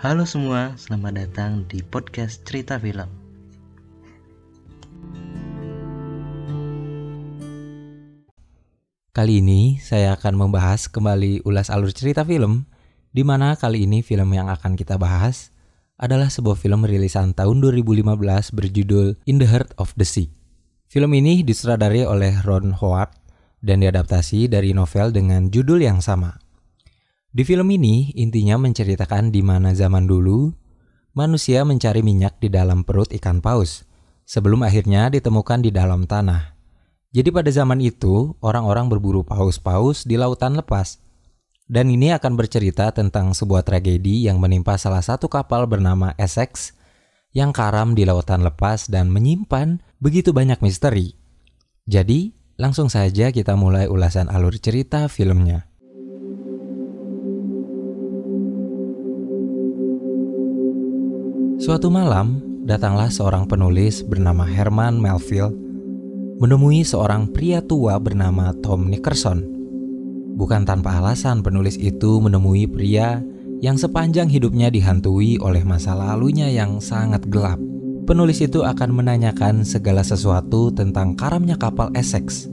Halo semua, selamat datang di podcast Cerita Film. Kali ini saya akan membahas kembali ulas alur cerita film, di mana kali ini film yang akan kita bahas adalah sebuah film rilisan tahun 2015 berjudul In the Heart of the Sea. Film ini disutradarai oleh Ron Howard dan diadaptasi dari novel dengan judul yang sama. Di film ini intinya menceritakan di mana zaman dulu manusia mencari minyak di dalam perut ikan paus sebelum akhirnya ditemukan di dalam tanah. Jadi pada zaman itu, orang-orang berburu paus-paus di lautan lepas. Dan ini akan bercerita tentang sebuah tragedi yang menimpa salah satu kapal bernama Essex yang karam di lautan lepas dan menyimpan begitu banyak misteri. Jadi, langsung saja kita mulai ulasan alur cerita filmnya. Suatu malam, datanglah seorang penulis bernama Herman Melville menemui seorang pria tua bernama Tom Nickerson. Bukan tanpa alasan penulis itu menemui pria yang sepanjang hidupnya dihantui oleh masa lalunya yang sangat gelap. Penulis itu akan menanyakan segala sesuatu tentang karamnya kapal Essex.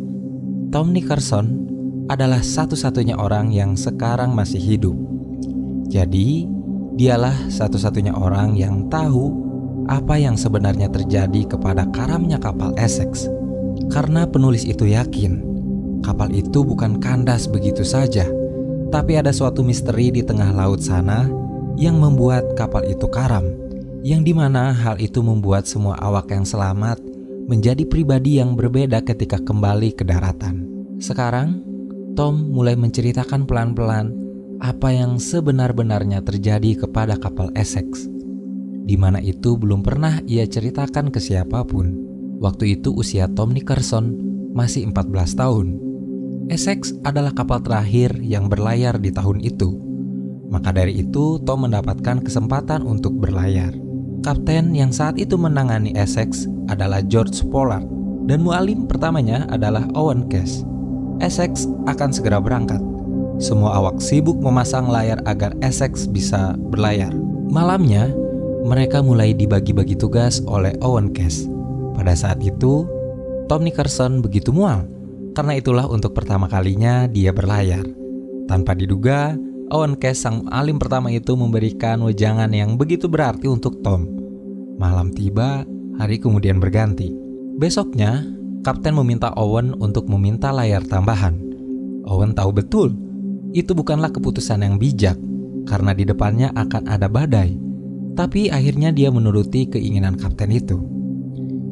Tom Nickerson adalah satu-satunya orang yang sekarang masih hidup. Jadi, dialah satu-satunya orang yang tahu apa yang sebenarnya terjadi kepada karamnya kapal Essex. Karena penulis itu yakin kapal itu bukan kandas begitu saja, tapi ada suatu misteri di tengah laut sana yang membuat kapal itu karam, yang di mana hal itu membuat semua awak yang selamat menjadi pribadi yang berbeda ketika kembali ke daratan. Sekarang, Tom mulai menceritakan pelan-pelan apa yang sebenar-benarnya terjadi kepada kapal Essex, di mana itu belum pernah ia ceritakan ke siapa pun. Waktu itu usia Tom Nickerson masih 14 tahun. Essex adalah kapal terakhir yang berlayar di tahun itu. Maka dari itu Tom mendapatkan kesempatan untuk berlayar. Kapten yang saat itu menangani Essex adalah George Pollard dan mualim pertamanya adalah Owen Cass. Essex akan segera berangkat. Semua awak sibuk memasang layar agar Essex bisa berlayar. Malamnya, mereka mulai dibagi-bagi tugas oleh Owen Cass. Pada saat itu, Tom Nickerson begitu mual. Karena itulah untuk pertama kalinya dia berlayar. Tanpa diduga, Owen Cass sang alim pertama itu memberikan wejangan yang begitu berarti untuk Tom. Malam tiba, hari kemudian berganti. Besoknya, Kapten meminta Owen untuk meminta layar tambahan. Owen tahu betul, itu bukanlah keputusan yang bijak, karena di depannya akan ada badai. Tapi akhirnya dia menuruti keinginan kapten itu.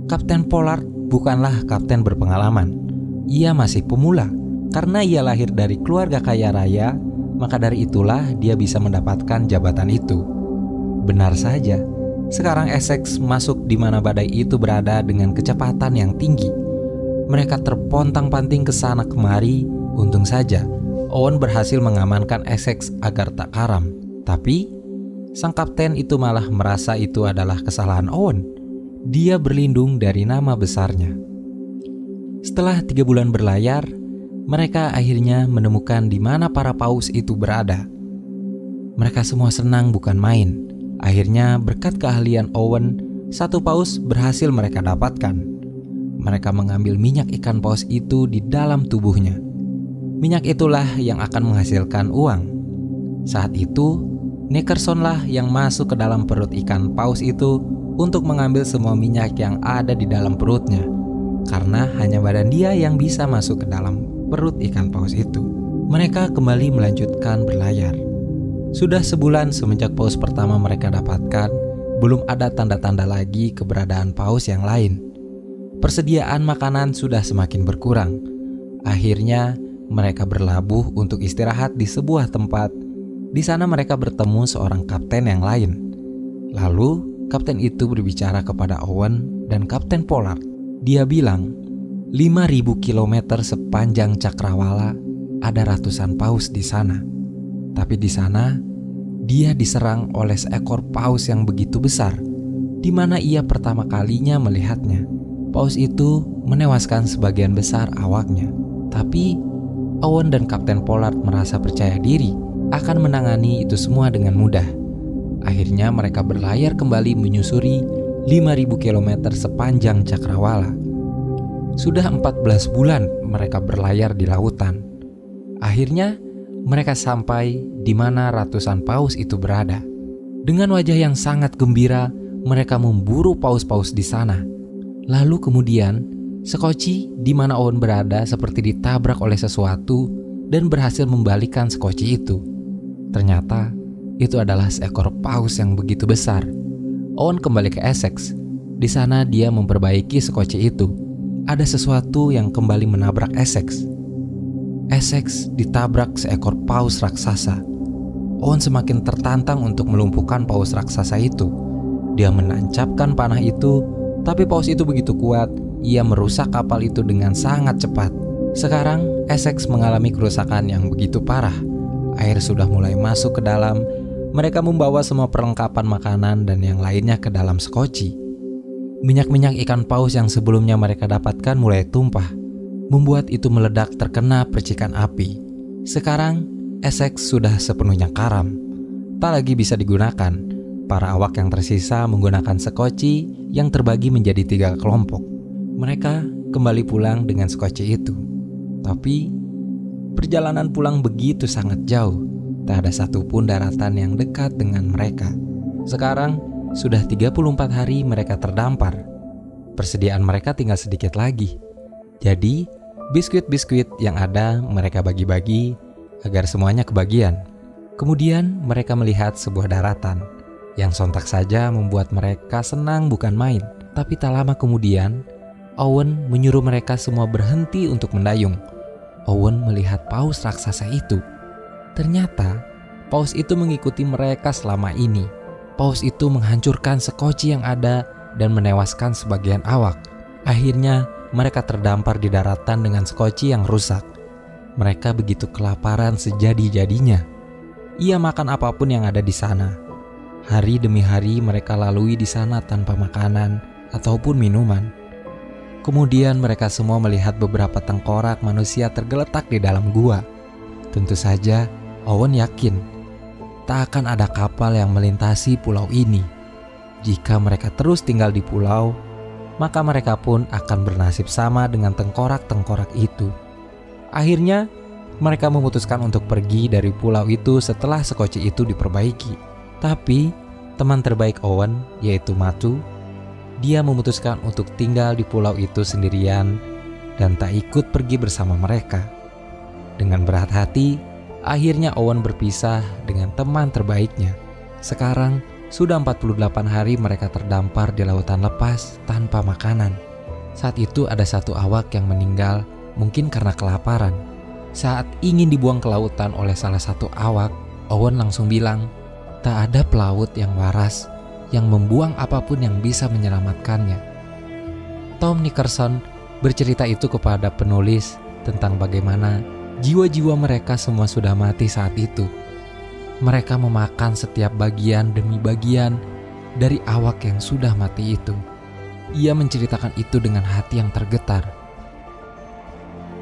Kapten Pollard bukanlah kapten berpengalaman. Ia masih pemula. Karena ia lahir dari keluarga kaya raya, maka dari itulah dia bisa mendapatkan jabatan itu. Benar saja, sekarang Essex masuk di mana badai itu berada dengan kecepatan yang tinggi. Mereka terpontang-panting ke sana kemari, untung saja Owen berhasil mengamankan Essex agar tak karam. Tapi, sang kapten itu malah merasa itu adalah kesalahan Owen dia berlindung dari nama besarnya. Setelah tiga bulan berlayar, mereka akhirnya menemukan di mana para paus itu berada. Mereka semua senang bukan main. Akhirnya berkat keahlian Owen, satu paus berhasil mereka dapatkan. Mereka mengambil minyak ikan paus itu di dalam tubuhnya. Minyak itulah yang akan menghasilkan uang. Saat itu, Nickerson lah yang masuk ke dalam perut ikan paus itu untuk mengambil semua minyak yang ada di dalam perutnya, karena hanya badan dia yang bisa masuk ke dalam perut ikan paus itu. Mereka kembali melanjutkan berlayar. Sudah sebulan semenjak paus pertama mereka dapatkan, belum ada tanda-tanda lagi keberadaan paus yang lain. Persediaan makanan sudah semakin berkurang. Akhirnya, mereka berlabuh untuk istirahat di sebuah tempat. Di sana mereka bertemu seorang kapten yang lain. Lalu, Kapten itu berbicara kepada Owen dan Kapten Pollard. Dia bilang, 5000 km sepanjang cakrawala ada ratusan paus di sana. Tapi di sana, dia diserang oleh seekor paus yang begitu besar, di mana ia pertama kalinya melihatnya. Paus itu menewaskan sebagian besar awaknya. Tapi Owen dan Kapten Pollard merasa percaya diri akan menangani itu semua dengan mudah. Akhirnya mereka berlayar kembali menyusuri 5000 km sepanjang cakrawala. Sudah 14 bulan mereka berlayar di lautan. Akhirnya mereka sampai di mana ratusan paus itu berada. Dengan wajah yang sangat gembira, mereka memburu paus-paus di sana. Lalu kemudian, Sekoci di mana Owen berada seperti ditabrak oleh sesuatu dan berhasil membalikan Sekoci itu. Ternyata itu adalah seekor paus yang begitu besar. Owen kembali ke Essex. Di sana dia memperbaiki Sekoci itu. Ada sesuatu yang kembali menabrak Essex. Essex ditabrak seekor paus raksasa. Owen semakin tertantang untuk melumpuhkan paus raksasa itu. Dia menancapkan panah itu, tapi paus itu begitu kuat, ia merusak kapal itu dengan sangat cepat. Sekarang, Essex mengalami kerusakan yang begitu parah. Air sudah mulai masuk ke dalam. Mereka membawa semua perlengkapan makanan dan yang lainnya ke dalam skoci. Minyak-minyak ikan paus yang sebelumnya mereka dapatkan mulai tumpah membuat itu meledak terkena percikan api. Sekarang, Essex sudah sepenuhnya karam. Tak lagi bisa digunakan. Para awak yang tersisa menggunakan sekoci yang terbagi menjadi tiga kelompok. Mereka kembali pulang dengan sekoci itu. Tapi, perjalanan pulang begitu sangat jauh. Tak ada satupun daratan yang dekat dengan mereka. Sekarang, sudah 34 hari mereka terdampar. Persediaan mereka tinggal sedikit lagi. Jadi, biskuit-biskuit yang ada mereka bagi-bagi agar semuanya kebagian. Kemudian mereka melihat sebuah daratan yang sontak saja membuat mereka senang bukan main. Tapi tak lama kemudian, Owen menyuruh mereka semua berhenti untuk mendayung. Owen melihat paus raksasa itu. Ternyata, paus itu mengikuti mereka selama ini. Paus itu menghancurkan sekoci yang ada dan menewaskan sebagian awak. Akhirnya, mereka terdampar di daratan dengan skoci yang rusak. Mereka begitu kelaparan sejadi-jadinya. Ia makan apa pun yang ada di sana. Hari demi hari mereka lalui di sana tanpa makanan ataupun minuman. Kemudian mereka semua melihat beberapa tengkorak manusia tergeletak di dalam gua. Tentu saja, Owen yakin tak akan ada kapal yang melintasi pulau ini. Jika mereka terus tinggal di pulau, maka mereka pun akan bernasib sama dengan tengkorak-tengkorak itu. Akhirnya, mereka memutuskan untuk pergi dari pulau itu setelah sekoci itu diperbaiki. Tapi, teman terbaik Owen, yaitu Matu, dia memutuskan untuk tinggal di pulau itu sendirian dan tak ikut pergi bersama mereka. Dengan berat hati, akhirnya Owen berpisah dengan teman terbaiknya. Sekarang, sudah 48 hari mereka terdampar di lautan lepas tanpa makanan. Saat itu ada satu awak yang meninggal mungkin karena kelaparan. Saat ingin dibuang ke lautan oleh salah satu awak, Owen langsung bilang, tak ada pelaut yang waras yang membuang apa pun yang bisa menyelamatkannya. Tom Nickerson bercerita itu kepada penulis tentang bagaimana jiwa-jiwa mereka semua sudah mati saat itu mereka memakan setiap bagian demi bagian dari awak yang sudah mati itu. Ia menceritakan itu dengan hati yang tergetar.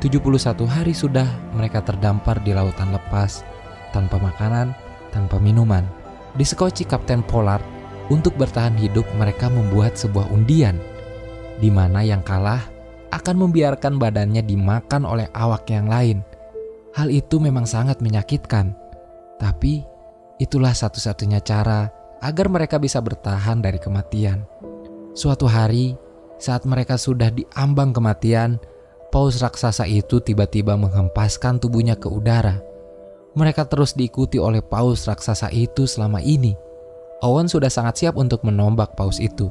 71 hari sudah mereka terdampar di lautan lepas, tanpa makanan, tanpa minuman. Di sekoci Kapten Pollard, untuk bertahan hidup mereka membuat sebuah undian, di mana yang kalah akan membiarkan badannya dimakan oleh awak yang lain. Hal itu memang sangat menyakitkan tapi itulah satu-satunya cara agar mereka bisa bertahan dari kematian. Suatu hari, saat mereka sudah diambang kematian, paus raksasa itu tiba-tiba menghempaskan tubuhnya ke udara. Mereka terus diikuti oleh paus raksasa itu selama ini. Owen sudah sangat siap untuk menombak paus itu.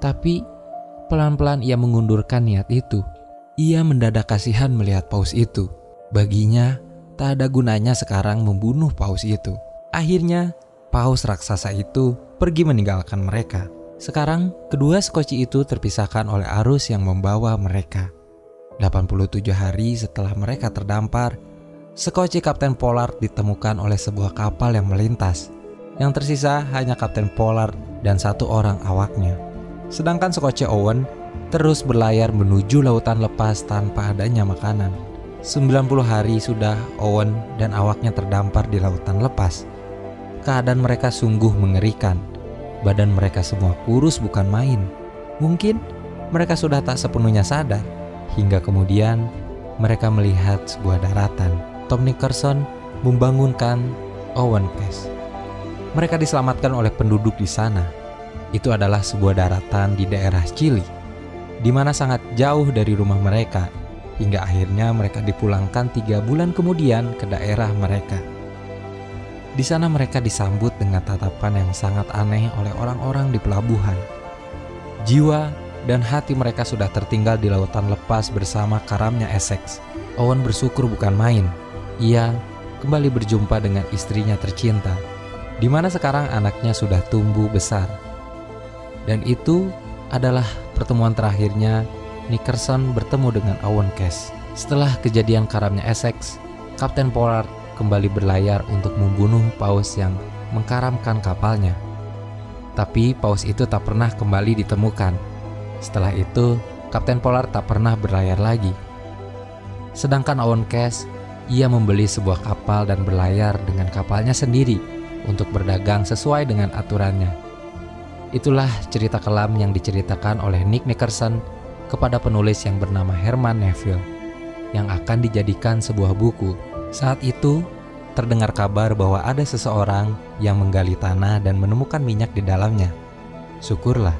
Tapi pelan-pelan ia mengundurkan niat itu. Ia mendadak kasihan melihat paus itu. Baginya, Tak ada gunanya sekarang membunuh paus itu. Akhirnya, paus raksasa itu pergi meninggalkan mereka. Sekarang, kedua skoci itu terpisahkan oleh arus yang membawa mereka. 87 hari setelah mereka terdampar, skoci Kapten Pollard ditemukan oleh sebuah kapal yang melintas. Yang tersisa hanya Kapten Pollard dan satu orang awaknya. Sedangkan skoci Owen terus berlayar menuju lautan lepas tanpa adanya makanan. 90 hari sudah Owen dan awaknya terdampar di lautan lepas. Keadaan mereka sungguh mengerikan. Badan mereka semua kurus bukan main. Mungkin mereka sudah tak sepenuhnya sadar hingga kemudian mereka melihat sebuah daratan. Tom Nickerson membangunkan Owen Cass. Mereka diselamatkan oleh penduduk di sana. Itu adalah sebuah daratan di daerah Chili, di mana sangat jauh dari rumah mereka, hingga akhirnya mereka dipulangkan tiga bulan kemudian ke daerah mereka. Di sana mereka disambut dengan tatapan yang sangat aneh oleh orang-orang di pelabuhan. Jiwa dan hati mereka sudah tertinggal di lautan lepas bersama karamnya Essex. Owen bersyukur bukan main. Ia kembali berjumpa dengan istrinya tercinta, di mana sekarang anaknya sudah tumbuh besar. Dan itu adalah pertemuan terakhirnya Nickerson bertemu dengan Owen Cass. Setelah kejadian karamnya Essex, Kapten Pollard kembali berlayar untuk membunuh paus yang mengkaramkan kapalnya. Tapi paus itu tak pernah kembali ditemukan. Setelah itu, Kapten Pollard tak pernah berlayar lagi. Sedangkan Owen Cass, ia membeli sebuah kapal dan berlayar dengan kapalnya sendiri untuk berdagang sesuai dengan aturannya. Itulah cerita kelam yang diceritakan oleh Nick Nickerson kepada penulis yang bernama Herman Neville yang akan dijadikan sebuah buku saat itu, terdengar kabar bahwa ada seseorang yang menggali tanah dan menemukan minyak di dalamnya. Syukurlah,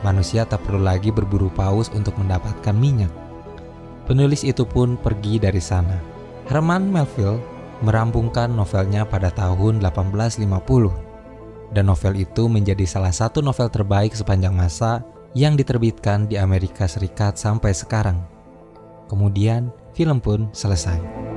manusia tak perlu lagi berburu paus untuk mendapatkan minyak. Penulis itu pun pergi dari sana. Herman Melville merampungkan novelnya pada tahun 1850. Dan novel itu menjadi salah satu novel terbaik sepanjang masa yang diterbitkan di Amerika Serikat sampai sekarang. Kemudian, film pun selesai.